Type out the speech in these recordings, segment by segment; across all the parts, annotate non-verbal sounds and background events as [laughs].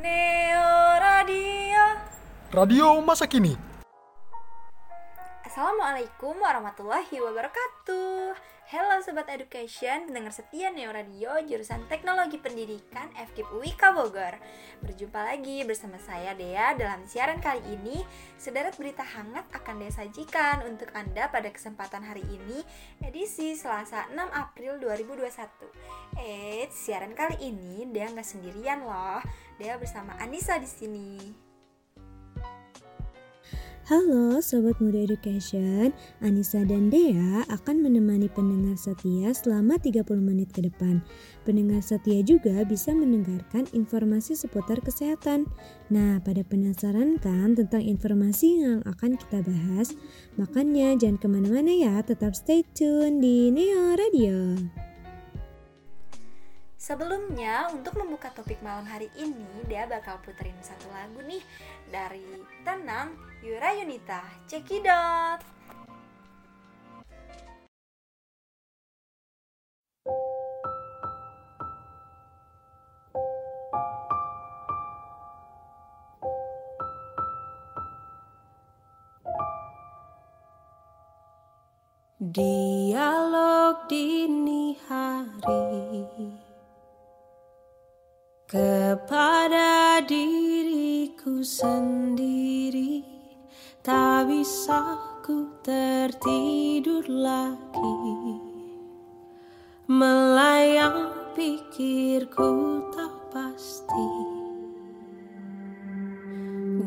Neo Radio. Radio masa kini. Assalamualaikum warahmatullahi wabarakatuh. Halo Sobat Education, pendengar setia Neo Radio jurusan Teknologi Pendidikan FKIP UIK Bogor. Berjumpa lagi bersama saya Dea dalam siaran kali ini. Sederet berita hangat akan Dea sajikan untuk Anda pada kesempatan hari ini, edisi Selasa 6 April 2021. Eh, siaran kali ini Dea nggak sendirian loh. Dea bersama Anissa di sini. Halo Sobat Muda Education, Anissa dan Dea akan menemani pendengar setia selama 30 menit ke depan. Pendengar setia juga bisa mendengarkan informasi seputar kesehatan. Nah, pada penasaran kan tentang informasi yang akan kita bahas? Makanya jangan ke mana-mana ya, tetap stay tune di Neo Radio. Sebelumnya, untuk membuka topik malam hari ini, dia bakal puterin satu lagu nih dari Tenang Yura Yunita. Cekidot! Dialog dini sendiri. Tak bisa ku tertidur lagi. Melayang pikirku tak pasti.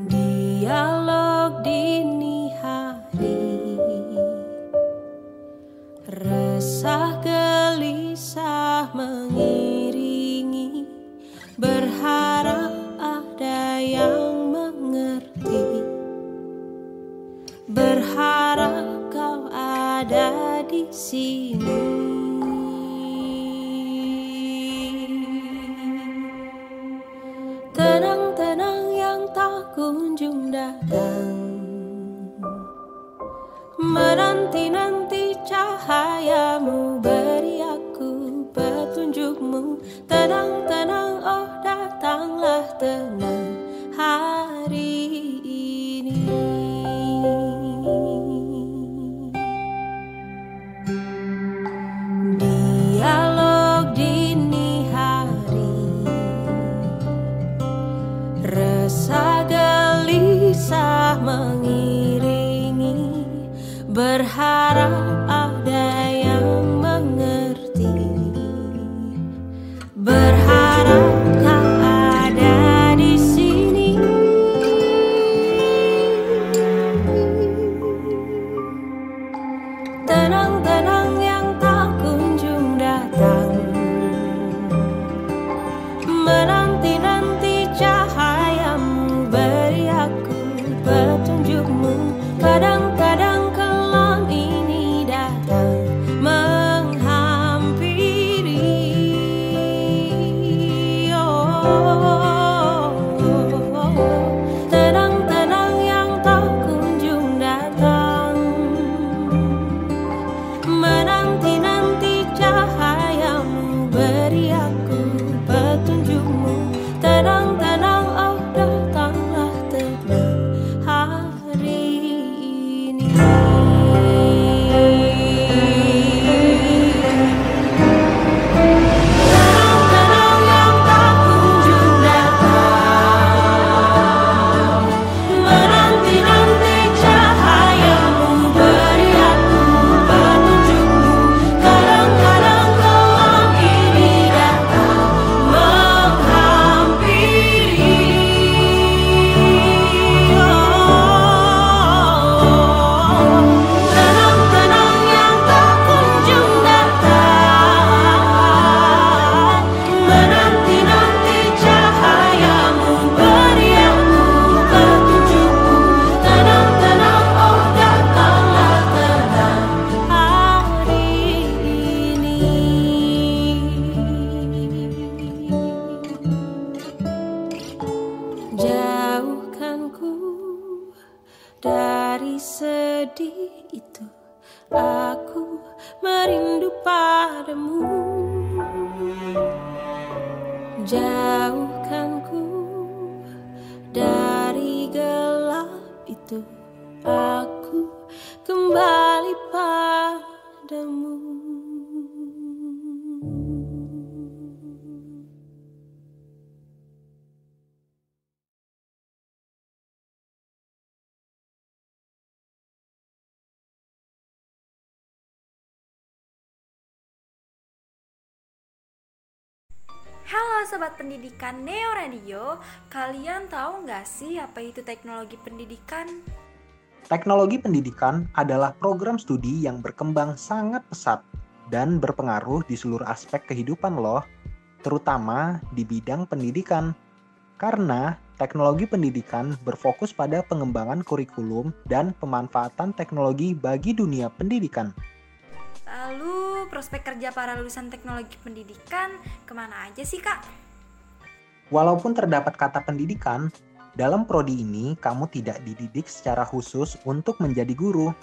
Dialog dini hari. Resah gelisah mengiringi sini tenang-tenang yang tak kunjung datang. Menanti-nanti cahayamu beri aku petunjukmu. Tenang-tenang oh datanglah tenang Sobat Pendidikan Neo Radio, kalian tahu nggak sih apa itu teknologi pendidikan? Teknologi pendidikan adalah program studi yang berkembang sangat pesat dan berpengaruh di seluruh aspek kehidupan loh, terutama di bidang pendidikan. Karena teknologi pendidikan berfokus pada pengembangan kurikulum dan pemanfaatan teknologi bagi dunia pendidikan. Lalu prospek kerja para lulusan teknologi pendidikan ke mana aja sih kak? Walaupun terdapat kata pendidikan, dalam prodi ini kamu tidak dididik secara khusus untuk menjadi guru,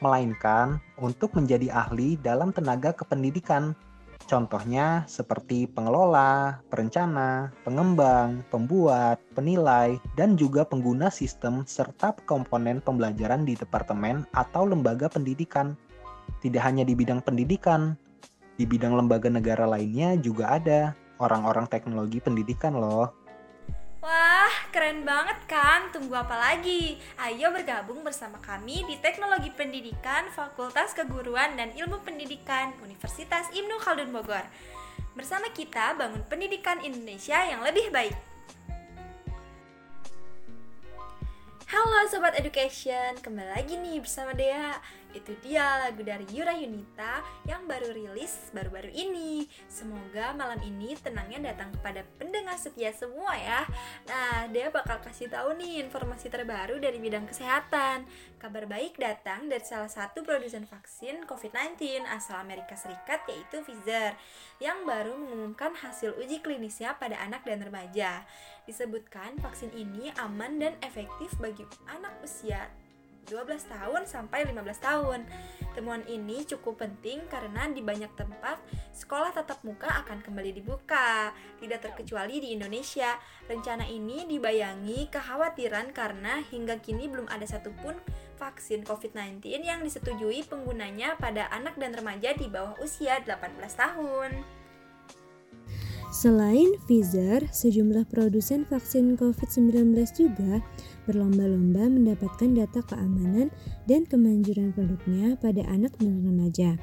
melainkan untuk menjadi ahli dalam tenaga kependidikan. Contohnya seperti pengelola, perencana, pengembang, pembuat, penilai, dan juga pengguna sistem serta komponen pembelajaran di departemen atau lembaga pendidikan. Tidak hanya di bidang pendidikan, di bidang lembaga negara lainnya juga ada orang-orang teknologi pendidikan loh. Wah, keren banget kan? Tunggu apa lagi? Ayo bergabung bersama kami di Teknologi Pendidikan Fakultas Keguruan dan Ilmu Pendidikan Universitas Ibnu Khaldun Bogor. Bersama kita bangun pendidikan Indonesia yang lebih baik. Halo Sobat Education, kembali lagi nih bersama Dea Itu dia lagu dari Yura Yunita yang baru rilis baru-baru ini. Semoga malam ini tenangnya datang kepada pendengar setia semua ya. Nah, Dea bakal kasih tahu nih informasi terbaru dari bidang kesehatan. Kabar baik datang dari salah satu produsen vaksin COVID-19 asal Amerika Serikat yaitu Pfizer Yang baru mengumumkan hasil uji klinisnya pada anak dan remaja. Disebutkan vaksin ini aman dan efektif bagi anak usia 12 tahun sampai 15 tahun. Temuan ini cukup penting karena di banyak tempat sekolah tatap muka akan kembali dibuka, tidak terkecuali di Indonesia. Rencana ini dibayangi kekhawatiran karena hingga kini belum ada satupun vaksin COVID-19 yang disetujui penggunanya pada anak dan remaja di bawah usia 18 tahun. Selain Pfizer, sejumlah produsen vaksin COVID-19 juga berlomba-lomba mendapatkan data keamanan dan kemanjuran produknya pada anak dan remaja.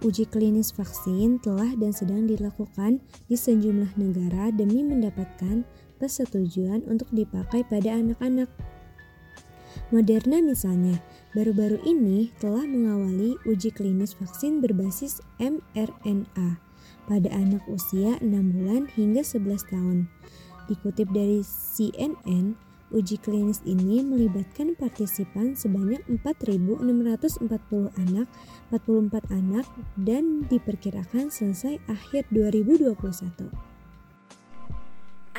Uji klinis vaksin telah dan sedang dilakukan di sejumlah negara demi mendapatkan persetujuan untuk dipakai pada anak-anak. Moderna misalnya, baru-baru ini telah mengawali uji klinis vaksin berbasis mRNA pada anak usia 6 bulan hingga 11 tahun. Dikutip dari CNN, uji klinis ini melibatkan partisipan sebanyak 4.640 anak, 44 anak, dan diperkirakan selesai akhir 2021.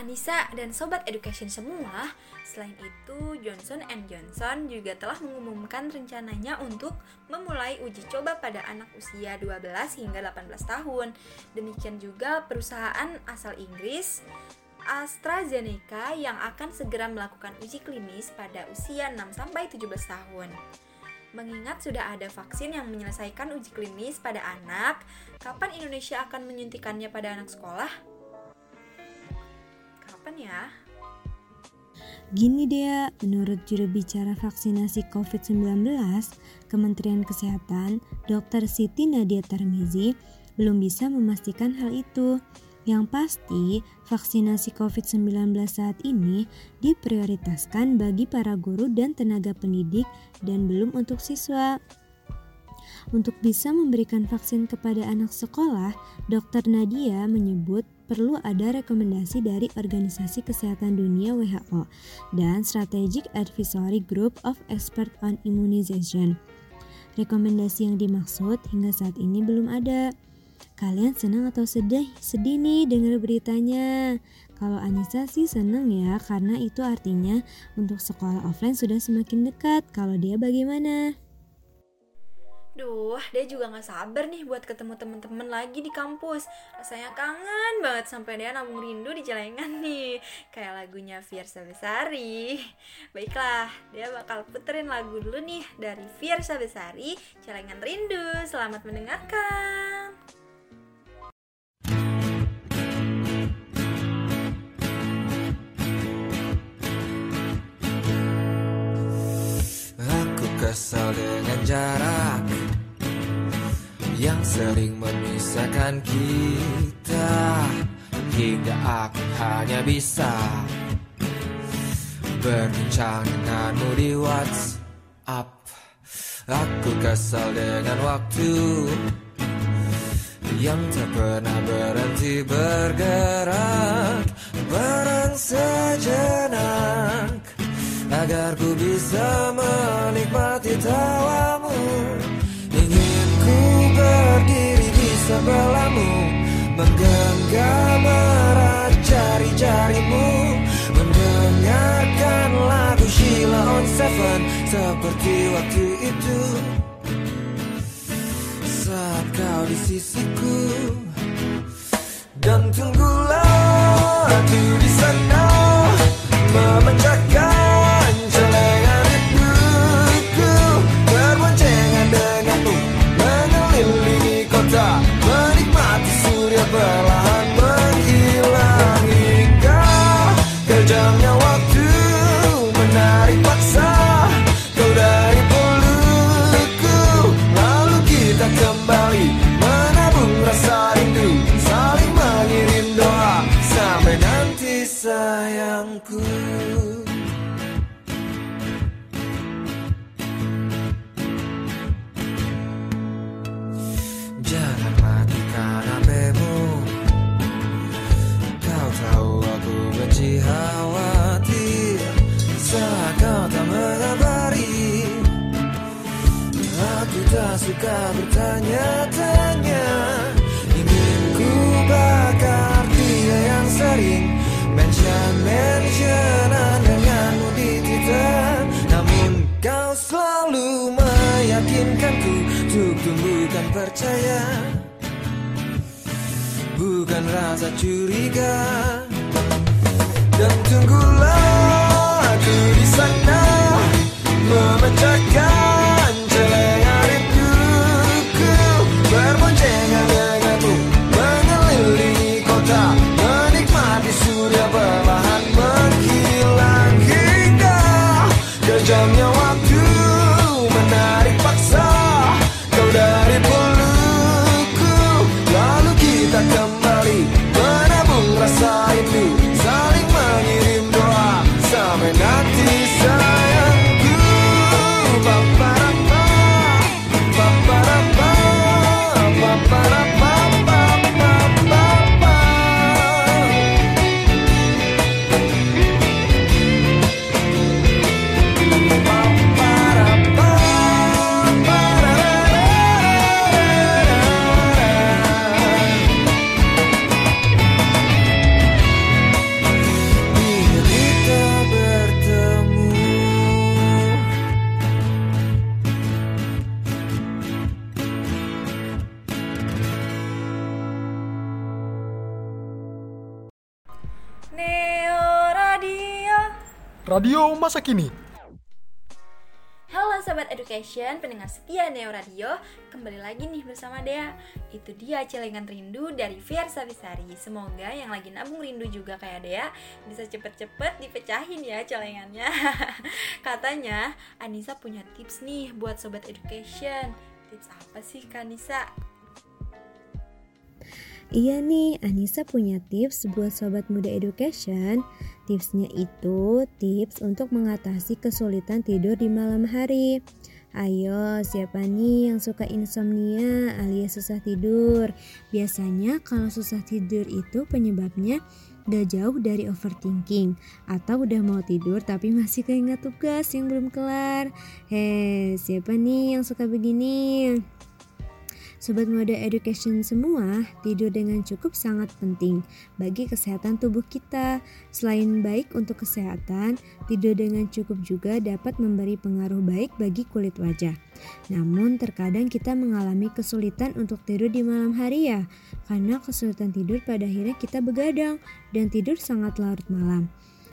Anissa dan Sobat Education semua, selain itu Johnson Johnson juga telah mengumumkan rencananya untuk memulai uji coba pada anak usia 12 hingga 18 tahun. Demikian juga perusahaan asal Inggris AstraZeneca yang akan segera melakukan uji klinis pada usia 6 sampai 17 tahun. Mengingat sudah ada vaksin yang menyelesaikan uji klinis pada anak, kapan Indonesia akan menyuntikannya pada anak sekolah? kapan ya? Gini dia, menurut juru bicara vaksinasi COVID-19, Kementerian Kesehatan, Dr. Siti Nadia Tarmizi, belum bisa memastikan hal itu. Yang pasti, vaksinasi COVID-19 saat ini diprioritaskan bagi para guru dan tenaga pendidik dan belum untuk siswa. Untuk bisa memberikan vaksin kepada anak sekolah, Dr. Nadia menyebut perlu ada rekomendasi dari Organisasi Kesehatan Dunia WHO dan Strategic Advisory Group of Expert on Immunization. Rekomendasi yang dimaksud hingga saat ini belum ada. Kalian senang atau sedih? Sedih nih dengar beritanya. Kalau Anissa sih senang ya karena itu artinya untuk sekolah offline sudah semakin dekat. Kalau dia bagaimana? Duh, dia juga gak sabar nih buat ketemu temen-temen lagi di kampus. Rasanya kangen banget sampai dia nabung rindu di celengan nih. Kayak lagunya Fiersa Besari. Baiklah, dia bakal puterin lagu dulu nih dari Fiersa Besari, Celengan Rindu. Selamat mendengarkan. Kesal dengan jarak yang sering memisahkan kita. Hingga aku hanya bisa berbincang denganmu di WhatsApp. Aku kesal dengan waktu yang tak pernah berhenti bergerak. Barang sejenak agar ku bisa menikmati tawamu. Ingin ku berdiri di sebelahmu menggenggam erat jari-jarimu mendengarkan lagu Sheila on Seven. Seperti waktu itu. Saat kau di sisiku. Dan tunggulah aku di sana. Memecahkan suka bertanya-tanya Ingin ku bakar dia yang sering Mention-mentionan denganmu di Twitter? Namun kau selalu meyakinkanku Untuk tumbuhkan percaya. Bukan rasa curiga. Dan tunggulah aku di sana Memecahkan Radio masa kini. Halo Sobat Education, pendengar setia Neo Radio. Kembali lagi nih bersama Dea. Itu dia celengan rindu dari Fiersa Bisari Semoga yang lagi nabung rindu juga kayak Dea Bisa cepet-cepet dipecahin ya celengannya. [laughs] Katanya Anissa punya tips nih buat Sobat Education. Tips apa sih Kak Anissa? Iya nih, Anissa punya tips buat sobat muda education. Tipsnya itu tips untuk mengatasi kesulitan tidur di malam hari. Ayo, siapa nih yang suka insomnia alias susah tidur? Biasanya kalau susah tidur itu penyebabnya udah jauh dari overthinking atau udah mau tidur tapi masih keinget tugas yang belum kelar. Hei, siapa nih yang suka begini? Sobat Muda Education semua, tidur dengan cukup sangat penting bagi kesehatan tubuh kita. Selain baik untuk kesehatan, tidur dengan cukup juga dapat memberi pengaruh baik bagi kulit wajah. Namun terkadang kita mengalami kesulitan untuk tidur di malam hari ya, karena kesulitan tidur pada akhirnya kita begadang dan tidur sangat larut malam.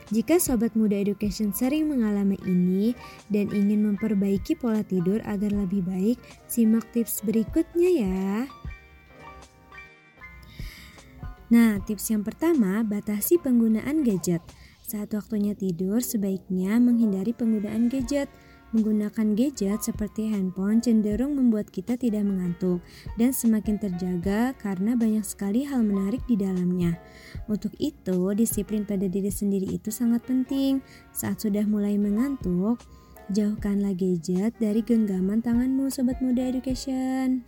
Jika sobat muda education sering mengalami ini dan ingin memperbaiki pola tidur agar lebih baik, simak tips berikutnya ya. Nah, tips yang pertama, batasi penggunaan gadget. Saat waktunya tidur, sebaiknya menghindari penggunaan gadget. Menggunakan gadget seperti handphone cenderung membuat kita tidak mengantuk dan semakin terjaga karena banyak sekali hal menarik di dalamnya. Untuk itu, disiplin pada diri sendiri itu sangat penting. Saat sudah mulai mengantuk, jauhkanlah gadget dari genggaman tanganmu, sobat muda education.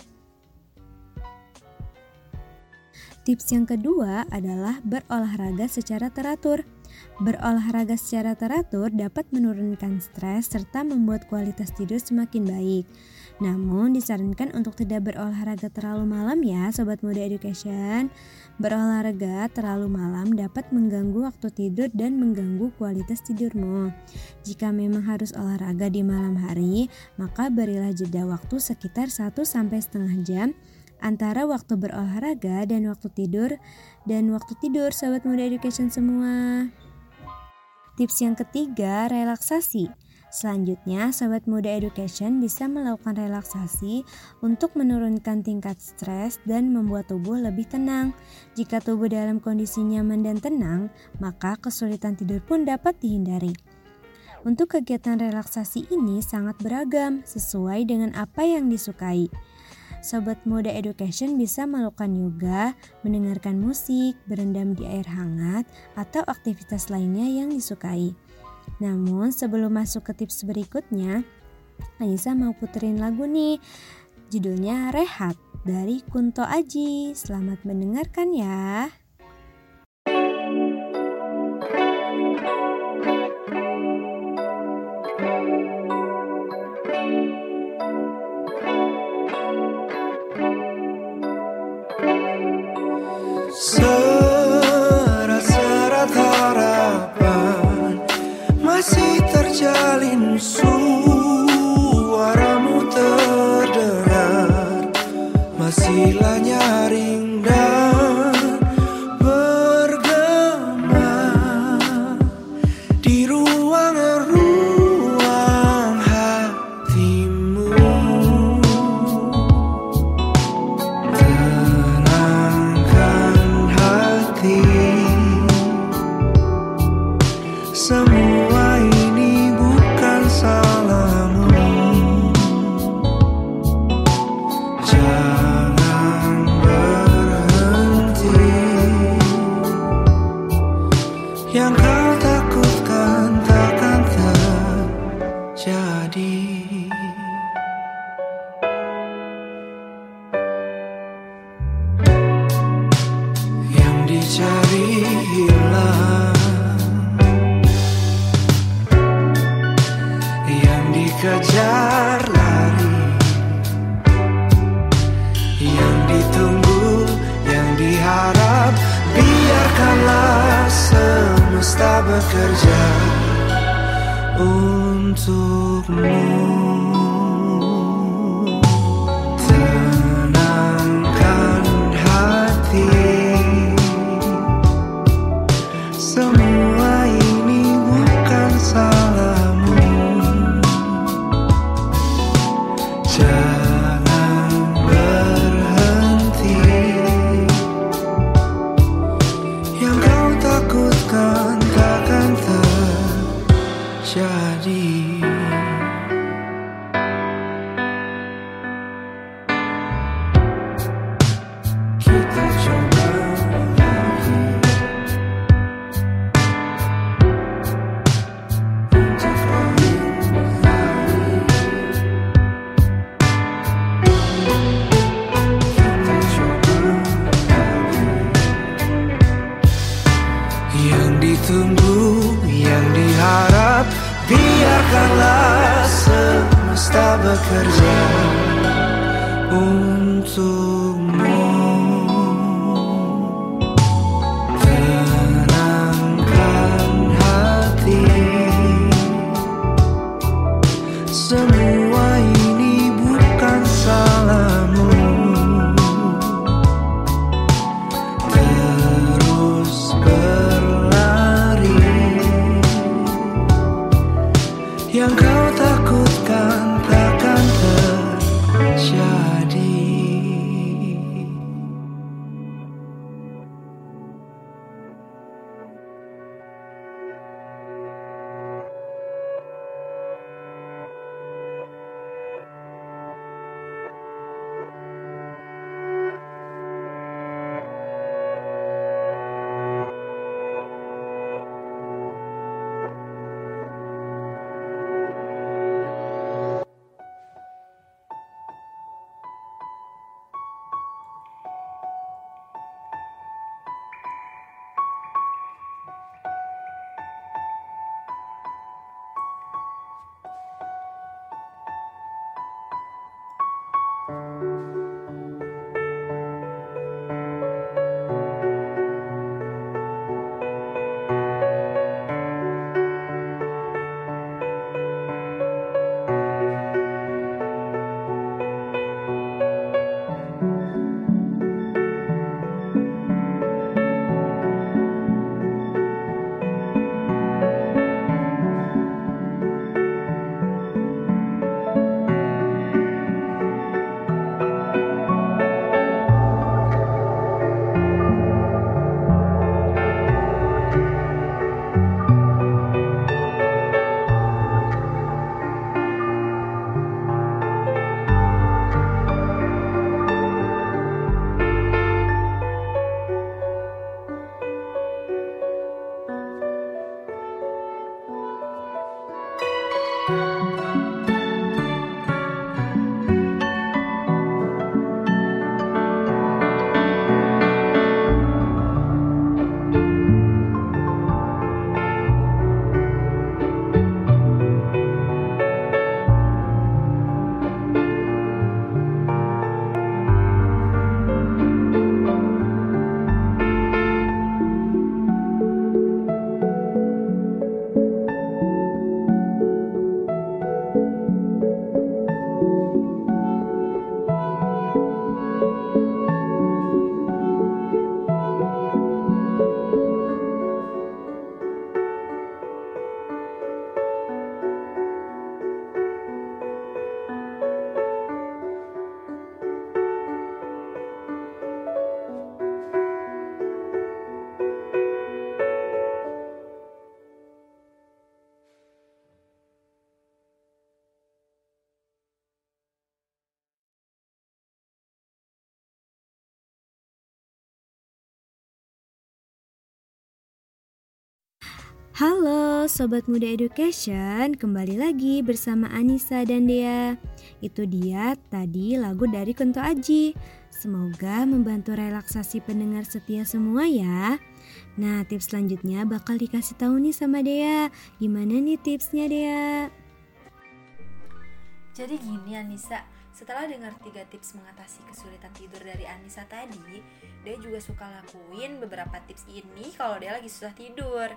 Tips yang kedua adalah berolahraga secara teratur. Berolahraga secara teratur dapat menurunkan stres serta membuat kualitas tidur semakin baik. Namun disarankan untuk tidak berolahraga terlalu malam ya Sobat Muda Education. Berolahraga terlalu malam dapat mengganggu waktu tidur dan mengganggu kualitas tidurmu. Jika memang harus olahraga di malam hari, maka berilah jeda waktu sekitar 1 sampai setengah jam antara waktu berolahraga dan waktu tidur dan waktu tidur Sobat Muda Education semua. Tips yang ketiga, relaksasi. Selanjutnya, Sobat Muda Education bisa melakukan relaksasi untuk menurunkan tingkat stres dan membuat tubuh lebih tenang. Jika tubuh dalam kondisi nyaman dan tenang, maka kesulitan tidur pun dapat dihindari. Untuk kegiatan relaksasi ini sangat beragam sesuai dengan apa yang disukai. Sobat Muda Education bisa melakukan yoga, mendengarkan musik, berendam di air hangat, atau aktivitas lainnya yang disukai. Namun sebelum masuk ke tips berikutnya, Anissa mau puterin lagu nih. Judulnya Rehat dari Kunto Aji. Selamat mendengarkan ya. Terjadi Kita Música Halo Sobat Muda Education, kembali lagi bersama Anissa dan Dea. Itu dia tadi lagu dari Kunto Aji. Semoga membantu relaksasi pendengar setia semua ya. Nah tips selanjutnya bakal dikasih tahu nih sama Dea. Gimana nih tipsnya Dea? Jadi gini Anissa, setelah dengar tiga tips mengatasi kesulitan tidur dari Anissa tadi, dia juga suka lakuin beberapa tips ini kalau dia lagi susah tidur.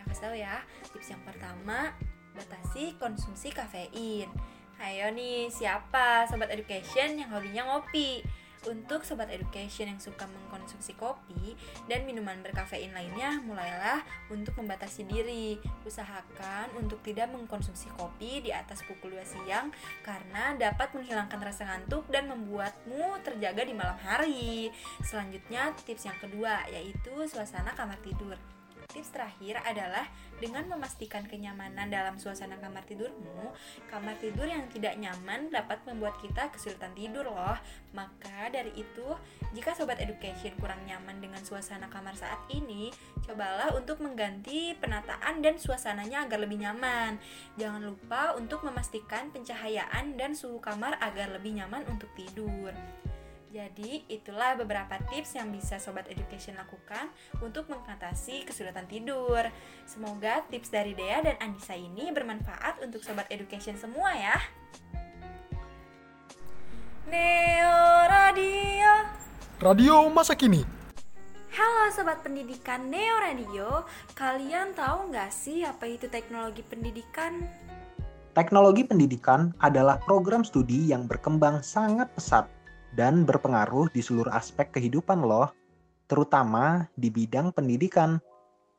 Dia kasih tahu ya. Tips yang pertama, batasi konsumsi kafein. Ayo nih, siapa sobat education yang hobinya ngopi? Untuk sobat education yang suka mengkonsumsi kopi dan minuman berkafein lainnya, mulailah untuk membatasi diri. Usahakan untuk tidak mengkonsumsi kopi di atas pukul 2 siang karena dapat menghilangkan rasa ngantuk dan membuatmu terjaga di malam hari. Selanjutnya, tips yang kedua yaitu suasana kamar tidur. Tips terakhir adalah dengan memastikan kenyamanan dalam suasana kamar tidurmu, kamar tidur yang tidak nyaman dapat membuat kita kesulitan tidur loh. Maka dari itu, jika sobat education kurang nyaman dengan suasana kamar saat ini, cobalah untuk mengganti penataan dan suasananya agar lebih nyaman. Jangan lupa untuk memastikan pencahayaan dan suhu kamar agar lebih nyaman untuk tidur. Jadi, itulah beberapa tips yang bisa Sobat Education lakukan untuk mengatasi kesulitan tidur. Semoga tips dari Dea dan Anissa ini bermanfaat untuk Sobat Education semua ya. Neo Radio. Radio masa kini. Halo sobat pendidikan Neo Radio, kalian tahu nggak sih apa itu teknologi pendidikan? Teknologi pendidikan adalah program studi yang berkembang sangat pesat dan berpengaruh di seluruh aspek kehidupan loh, terutama di bidang pendidikan.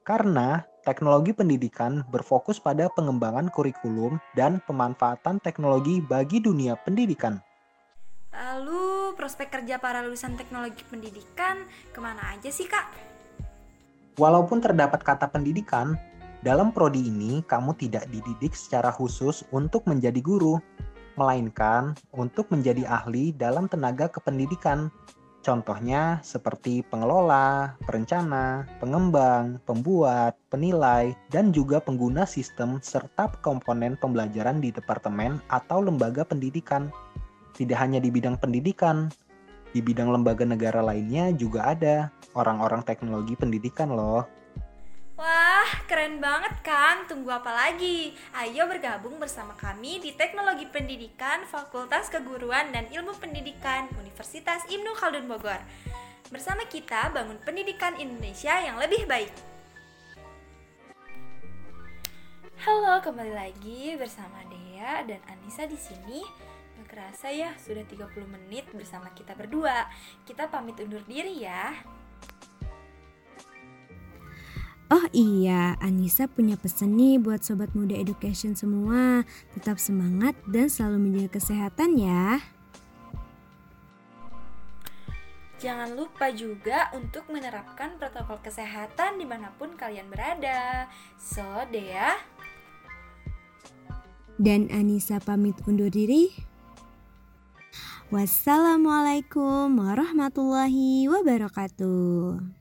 Karena teknologi pendidikan berfokus pada pengembangan kurikulum dan pemanfaatan teknologi bagi dunia pendidikan. Lalu prospek kerja para lulusan teknologi pendidikan ke mana aja sih kak? Walaupun terdapat kata pendidikan, dalam prodi ini kamu tidak dididik secara khusus untuk menjadi guru, melainkan untuk menjadi ahli dalam tenaga kependidikan. Contohnya seperti pengelola, perencana, pengembang, pembuat, penilai, dan juga pengguna sistem serta komponen pembelajaran di departemen atau lembaga pendidikan. Tidak hanya di bidang pendidikan, di bidang lembaga negara lainnya juga ada orang-orang teknologi pendidikan loh. Wah, keren banget kan? Tunggu apa lagi? Ayo bergabung bersama kami di Teknologi Pendidikan Fakultas Keguruan dan Ilmu Pendidikan Universitas Ibnu Khaldun Bogor. Bersama kita bangun pendidikan Indonesia yang lebih baik. Halo, kembali lagi bersama Dea dan Anissa di sini. Gak kerasa ya, sudah 30 menit bersama kita berdua. Kita pamit undur diri ya. Oh iya, Anissa punya pesan nih buat Sobat Muda Education semua. Tetap semangat dan selalu menjaga kesehatan ya. Jangan lupa juga untuk menerapkan protokol kesehatan di mana pun kalian berada. So, Dea. Dan Anissa pamit undur diri. Wassalamualaikum warahmatullahi wabarakatuh.